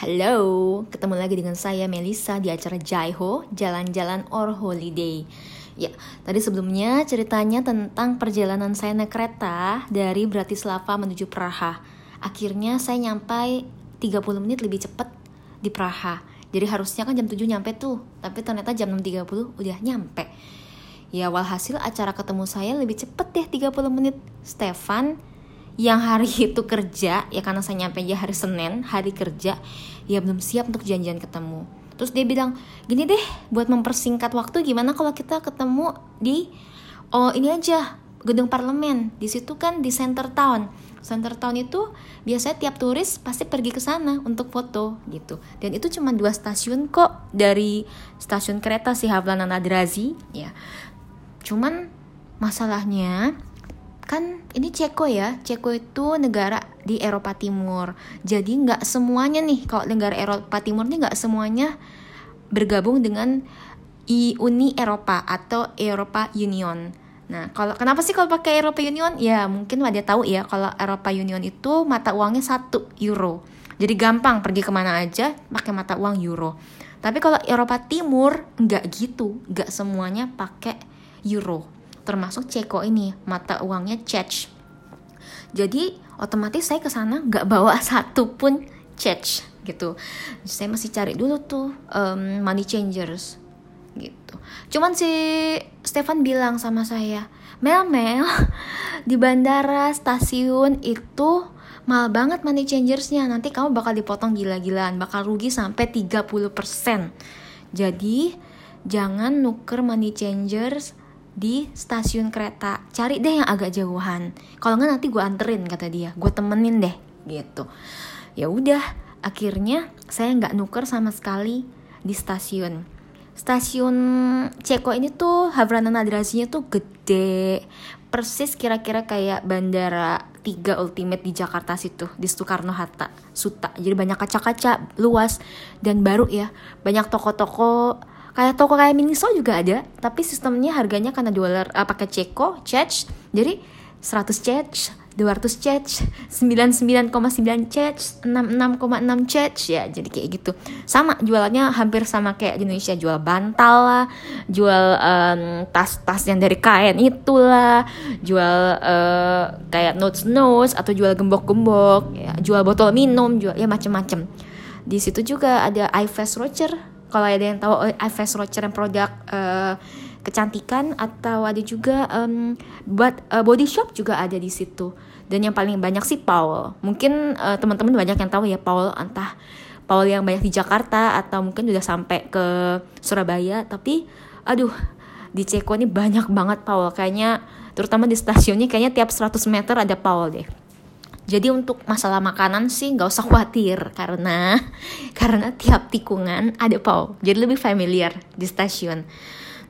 Halo, ketemu lagi dengan saya Melisa di acara Jaiho, Jalan-Jalan or Holiday. Ya, tadi sebelumnya ceritanya tentang perjalanan saya naik kereta dari Bratislava menuju Praha. Akhirnya saya nyampai 30 menit lebih cepat di Praha. Jadi harusnya kan jam 7 nyampe tuh, tapi ternyata jam 6.30 udah nyampe. Ya walhasil acara ketemu saya lebih cepet deh 30 menit. Stefan yang hari itu kerja ya karena saya nyampe aja hari Senin hari kerja ya belum siap untuk janjian ketemu. Terus dia bilang gini deh buat mempersingkat waktu gimana kalau kita ketemu di oh ini aja gedung parlemen. Di situ kan di center town. Center town itu biasanya tiap turis pasti pergi ke sana untuk foto gitu. Dan itu cuma dua stasiun kok dari stasiun kereta si Havlana Nadrazi ya. Cuman masalahnya kan ini Ceko ya Ceko itu negara di Eropa Timur jadi nggak semuanya nih kalau negara Eropa Timur nih nggak semuanya bergabung dengan Uni Eropa atau Eropa Union Nah, kalau kenapa sih kalau pakai Eropa Union? Ya, mungkin ada tahu ya kalau Eropa Union itu mata uangnya satu euro. Jadi gampang pergi ke mana aja pakai mata uang euro. Tapi kalau Eropa Timur nggak gitu, nggak semuanya pakai euro termasuk Ceko ini mata uangnya Czech jadi otomatis saya ke sana nggak bawa satu pun Czech gitu. Saya masih cari dulu tuh um, money changers gitu. Cuman si Stefan bilang sama saya Mel Mel di bandara stasiun itu mahal banget money changersnya. Nanti kamu bakal dipotong gila-gilaan bakal rugi sampai 30% jadi jangan nuker money changers di stasiun kereta. Cari deh yang agak jauhan. Kalau nggak nanti gue anterin kata dia. Gue temenin deh gitu. Ya udah akhirnya saya nggak nuker sama sekali di stasiun. Stasiun Ceko ini tuh Havrana Nadrasinya tuh gede. Persis kira-kira kayak bandara tiga ultimate di Jakarta situ di Soekarno Hatta Suta. Jadi banyak kaca-kaca luas dan baru ya. Banyak toko-toko kayak toko kayak Miniso juga ada tapi sistemnya harganya karena dolar uh, pakai ceko charge jadi 100 charge 200 charge 99,9 charge 66,6 charge ya jadi kayak gitu. Sama jualannya hampir sama kayak di Indonesia. Jual bantal lah jual tas-tas um, yang dari kain itulah jual uh, kayak notes notes atau jual gembok-gembok. Ya jual botol minum jual ya macem-macem. Di situ juga ada iFast Rocher kalau ada yang tahu uh, Ives Rocher yang produk uh, kecantikan atau ada juga um, buat uh, body shop juga ada di situ. Dan yang paling banyak sih Paul. Mungkin uh, teman-teman banyak yang tahu ya Paul. Entah Paul yang banyak di Jakarta atau mungkin udah sampai ke Surabaya. Tapi aduh di Ceko ini banyak banget Paul. Kayaknya terutama di stasiunnya kayaknya tiap 100 meter ada Paul deh jadi untuk masalah makanan sih nggak usah khawatir karena karena tiap tikungan ada pau. Jadi lebih familiar di stasiun.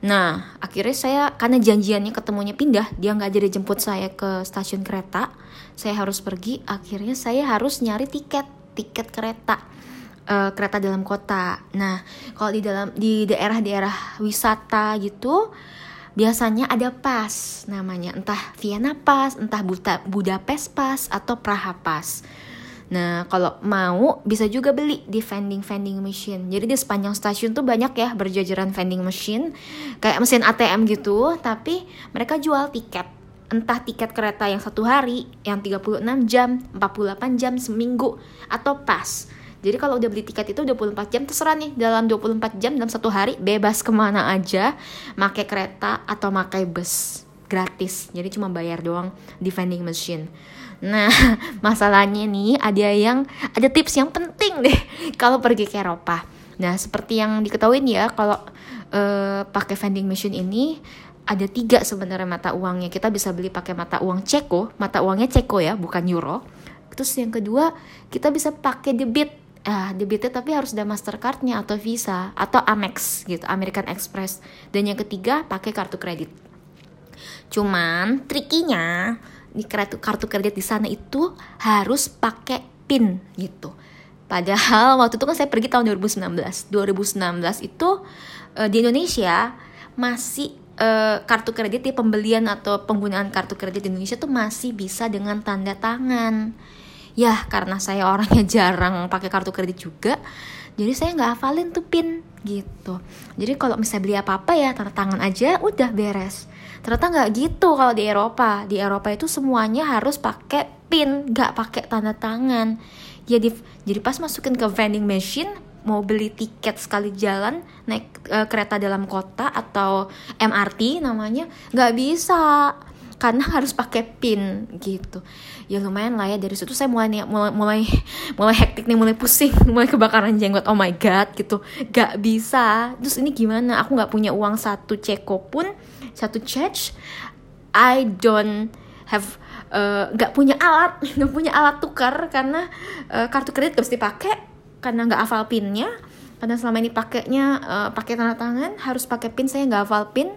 Nah, akhirnya saya karena janjiannya ketemunya pindah, dia nggak jadi jemput saya ke stasiun kereta. Saya harus pergi, akhirnya saya harus nyari tiket, tiket kereta. Uh, kereta dalam kota. Nah, kalau di dalam di daerah-daerah wisata gitu, biasanya ada pas namanya entah Vienna Pass, entah Buta, Budapest Pass atau Praha Pass. Nah, kalau mau bisa juga beli di vending vending machine. Jadi di sepanjang stasiun tuh banyak ya berjajaran vending machine kayak mesin ATM gitu, tapi mereka jual tiket. Entah tiket kereta yang satu hari, yang 36 jam, 48 jam seminggu atau pas. Jadi kalau udah beli tiket itu 24 jam terserah nih dalam 24 jam dalam satu hari bebas ke mana aja pakai kereta atau pakai bus gratis. Jadi cuma bayar doang di vending machine. Nah masalahnya nih ada yang ada tips yang penting deh kalau pergi ke Eropa. Nah seperti yang diketahui ya kalau uh, pakai vending machine ini ada tiga sebenarnya mata uangnya. Kita bisa beli pakai mata uang Ceko. Mata uangnya Ceko ya bukan euro. Terus yang kedua kita bisa pakai debit ah debitnya tapi harus ada Mastercardnya atau Visa atau Amex gitu American Express. Dan yang ketiga pakai kartu kredit. Cuman trikinya di kartu kartu kredit di sana itu harus pakai pin gitu. Padahal waktu itu kan saya pergi tahun 2019 2019 itu uh, di Indonesia masih uh, kartu kredit ya pembelian atau penggunaan kartu kredit di Indonesia tuh masih bisa dengan tanda tangan ya karena saya orangnya jarang pakai kartu kredit juga jadi saya nggak hafalin tuh pin gitu. Jadi kalau misalnya beli apa apa ya tanda tangan aja udah beres. Ternyata nggak gitu kalau di Eropa. Di Eropa itu semuanya harus pakai pin nggak pakai tanda tangan. Jadi jadi pas masukin ke vending machine mau beli tiket sekali jalan naik uh, kereta dalam kota atau MRT namanya nggak bisa karena harus pakai pin gitu. Ya lumayan lah ya dari situ saya mulai mulai mulai mulai hektik nih mulai pusing mulai kebakaran jenggot. Oh my god gitu. Nggak bisa. Terus ini gimana? Aku nggak punya uang satu ceko pun satu charge I don't have nggak uh, punya alat nggak punya alat tukar karena uh, kartu kredit gak mesti pakai karena nggak hafal pinnya. Karena selama ini pakainya uh, pakai tanda tangan harus pakai pin saya nggak hafal pin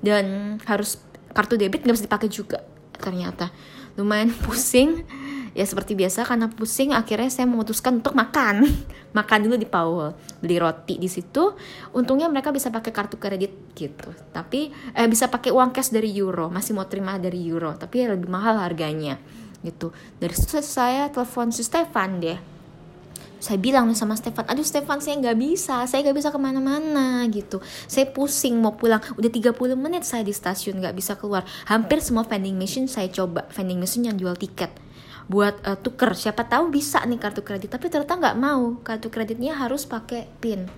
dan harus kartu debit nggak bisa dipakai juga. Ternyata. Lumayan pusing. Ya seperti biasa karena pusing akhirnya saya memutuskan untuk makan. Makan dulu di Paul beli roti di situ. Untungnya mereka bisa pakai kartu kredit gitu. Tapi eh, bisa pakai uang cash dari euro. Masih mau terima dari euro tapi ya lebih mahal harganya gitu. Dari situ saya telepon si Stefan deh saya bilang sama Stefan aduh Stefan saya nggak bisa saya nggak bisa ke mana-mana gitu. Saya pusing mau pulang udah 30 menit saya di stasiun nggak bisa keluar. Hampir semua vending machine saya coba vending machine yang jual tiket. Buat uh, tuker siapa tahu bisa nih kartu kredit tapi ternyata nggak mau. Kartu kreditnya harus pakai pin.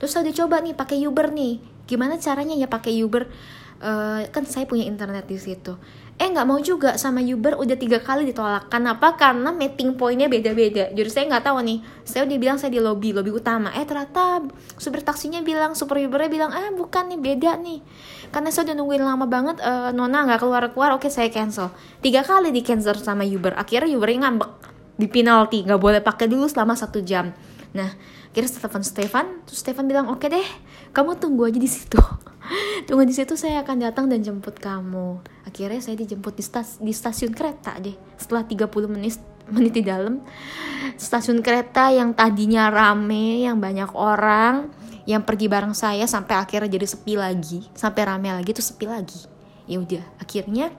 Terus saya udah coba nih pakai Uber nih. Gimana caranya ya pakai Uber? Uh, kan saya punya internet di situ eh nggak mau juga sama Uber udah tiga kali ditolak. Kenapa? Karena meeting pointnya beda-beda. Jadi saya nggak tahu nih. Saya udah bilang saya di lobby lobby utama. Eh ternyata super taksinya bilang super Ubernya bilang eh bukan nih beda nih. Karena saya udah nungguin lama banget uh, Nona nggak keluar keluar oke saya cancel. Tiga kali di cancel sama Uber. Akhirnya Ubernya ngambek. Di penalti nggak boleh pakai dulu selama satu jam. Nah kira telepon Stefan terus Stefan bilang oke deh kamu tunggu aja di situ tunggu di situ saya akan datang dan jemput kamu. Akhirnya saya dijemput di, stas di stasiun kereta deh. Setelah 30 menit menit di dalam stasiun kereta yang tadinya rame yang banyak orang yang pergi bareng saya sampai akhirnya jadi sepi lagi. Sampai rame lagi tuh sepi lagi. Ya udah akhirnya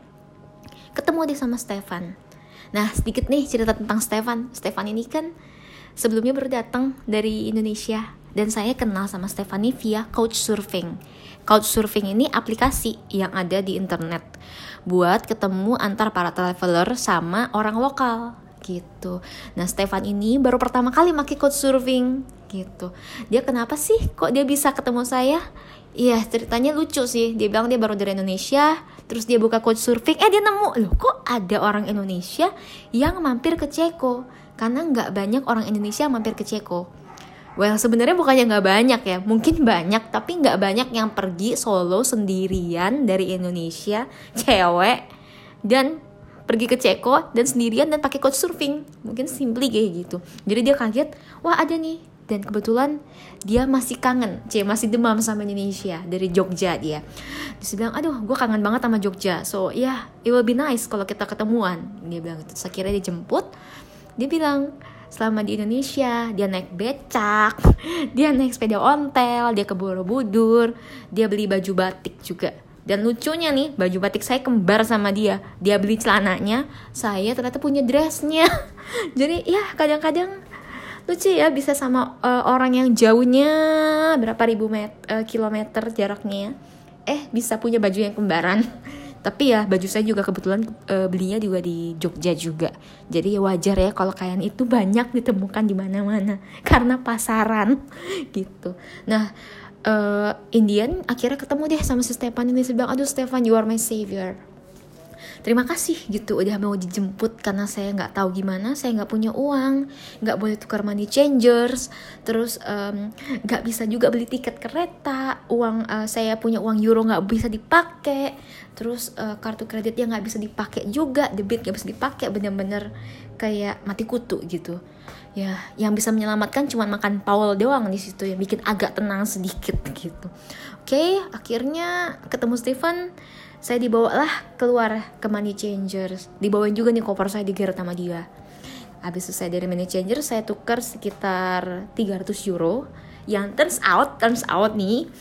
ketemu deh sama Stefan. Nah sedikit nih cerita tentang Stefan. Stefan ini kan sebelumnya baru datang dari Indonesia dan saya kenal sama Stefani via Couchsurfing. Couchsurfing ini aplikasi yang ada di internet buat ketemu antar para traveler sama orang lokal gitu. Nah, Stefan ini baru pertama kali pakai Couchsurfing gitu. Dia kenapa sih kok dia bisa ketemu saya? Iya, ceritanya lucu sih. Dia bilang dia baru dari Indonesia, terus dia buka Couchsurfing, eh dia nemu, loh kok ada orang Indonesia yang mampir ke Ceko? Karena nggak banyak orang Indonesia mampir ke Ceko Well sebenarnya bukannya nggak banyak ya, mungkin banyak tapi nggak banyak yang pergi solo sendirian dari Indonesia, cewek dan pergi ke Ceko dan sendirian dan pakai coach surfing, mungkin simply kayak gitu. Jadi dia kaget, wah ada nih dan kebetulan dia masih kangen, c masih demam sama Indonesia dari Jogja dia. Dia bilang, aduh gue kangen banget sama Jogja, so ya yeah, it will be nice kalau kita ketemuan. Dia bilang itu. Saya dia jemput, dia bilang selama di Indonesia dia naik becak dia naik sepeda ontel dia ke Borobudur dia beli baju batik juga. Dan lucunya nih baju batik saya kembar sama dia. Dia beli celananya saya ternyata punya dressnya. Jadi ya kadang-kadang lucu ya bisa sama uh, orang yang jauhnya berapa ribu met uh, kilometer jaraknya eh bisa punya baju yang kembaran tapi ya baju saya juga kebetulan e, belinya juga di Jogja juga. Jadi ya wajar ya kalau kain itu banyak ditemukan di mana-mana. Karena pasaran. Gitu. Nah e, Indian akhirnya ketemu deh sama si Stefan ini saya bilang aduh Stefan you are my savior terima kasih gitu. Udah mau dijemput karena saya nggak tahu gimana saya nggak punya uang nggak boleh tukar money changers. Terus nggak um, bisa juga beli tiket kereta. Uang uh, saya punya uang euro nggak bisa dipakai. Terus uh, kartu kreditnya nggak bisa dipakai juga debit nggak bisa dipakai. Bener-bener kayak mati kutu gitu. Ya yang bisa menyelamatkan cuma makan Paul doang di situ ya bikin agak tenang sedikit gitu. Oke akhirnya ketemu Stephen saya dibawa lah keluar ke money changers. Dibawain juga nih koper saya digeret sama dia. Habis saya dari money changer saya tukar sekitar 300 euro. Yang turns out turns out nih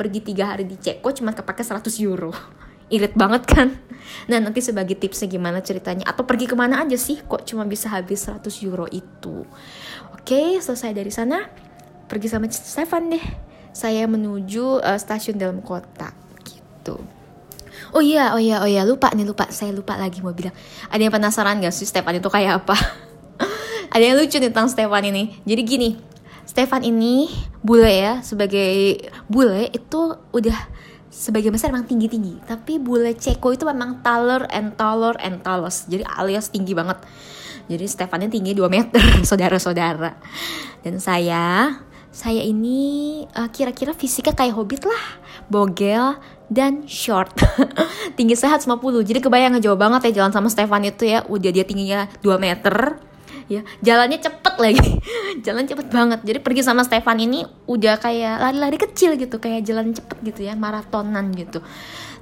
pergi tiga hari di Ceko cuma kepake 100 euro. Irit banget kan? Nah nanti sebagai tipsnya gimana ceritanya? Atau pergi ke mana aja sih kok cuma bisa habis 100 euro itu? Oke selesai dari sana pergi sama Stefan deh. Saya menuju uh, stasiun dalam kota. Gitu Oh iya, oh iya, oh iya, lupa nih, lupa. Saya lupa lagi mau bilang. Ada yang penasaran gak sih Stefan itu kayak apa? Ada yang lucu nih tentang Stefan ini. Jadi gini, Stefan ini bule ya, sebagai bule itu udah sebagai besar emang tinggi-tinggi. Tapi bule Ceko itu memang taller and taller and tallest. Jadi alias tinggi banget. Jadi Stefannya tinggi 2 meter, saudara-saudara. Dan saya, saya ini uh, kira-kira fisiknya kayak hobbit lah. Bogel, dan short. Tinggi sehat 50 jadi kebayang jauh banget ya jalan sama Stefan itu ya. Udah dia tingginya 2 meter. Ya jalannya cepet lagi. Jalan cepet banget. Jadi pergi sama Stefan ini udah kayak lari-lari kecil gitu. Kayak jalan cepet gitu ya maratonan gitu.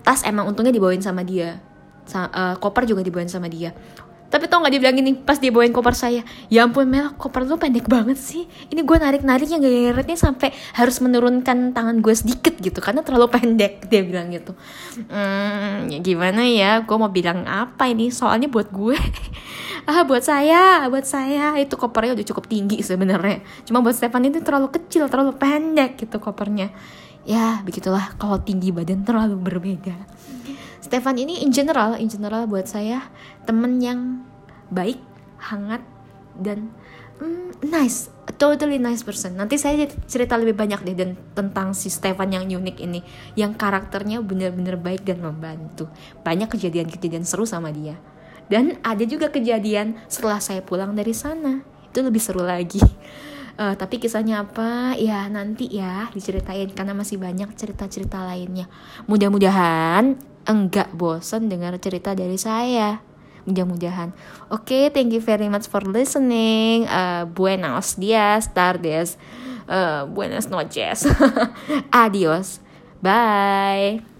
Tas emang untungnya dibawain sama dia. Sa uh, koper juga dibawain sama dia tapi tau gak dia bilang gini pas dia bawain koper saya ya ampun Mel koper lu pendek banget sih. Ini gue narik nariknya geretnya sampai harus menurunkan tangan gue sedikit gitu karena terlalu pendek dia bilang gitu. Hmm, ya gimana ya gue mau bilang apa ini? Soalnya buat gue. Ah buat saya buat saya. Itu kopernya udah cukup tinggi sebenarnya. Cuma buat Stefan itu terlalu kecil terlalu pendek gitu kopernya. Ya begitulah. Kalau tinggi badan terlalu berbeda Stefan ini in general, in general buat saya temen yang baik, hangat dan mm, nice, totally nice person. Nanti saya cerita lebih banyak deh dan tentang si Stefan yang unik ini, yang karakternya benar-benar baik dan membantu. Banyak kejadian-kejadian seru sama dia. Dan ada juga kejadian setelah saya pulang dari sana. Itu lebih seru lagi. Uh, tapi kisahnya apa? Ya nanti ya diceritain karena masih banyak cerita-cerita lainnya. Mudah-mudahan enggak bosan dengar cerita dari saya. Mudah-mudahan. Oke, okay, thank you very much for listening. Uh, buenos dias, tardes, uh, buenas noches. Adios. Bye.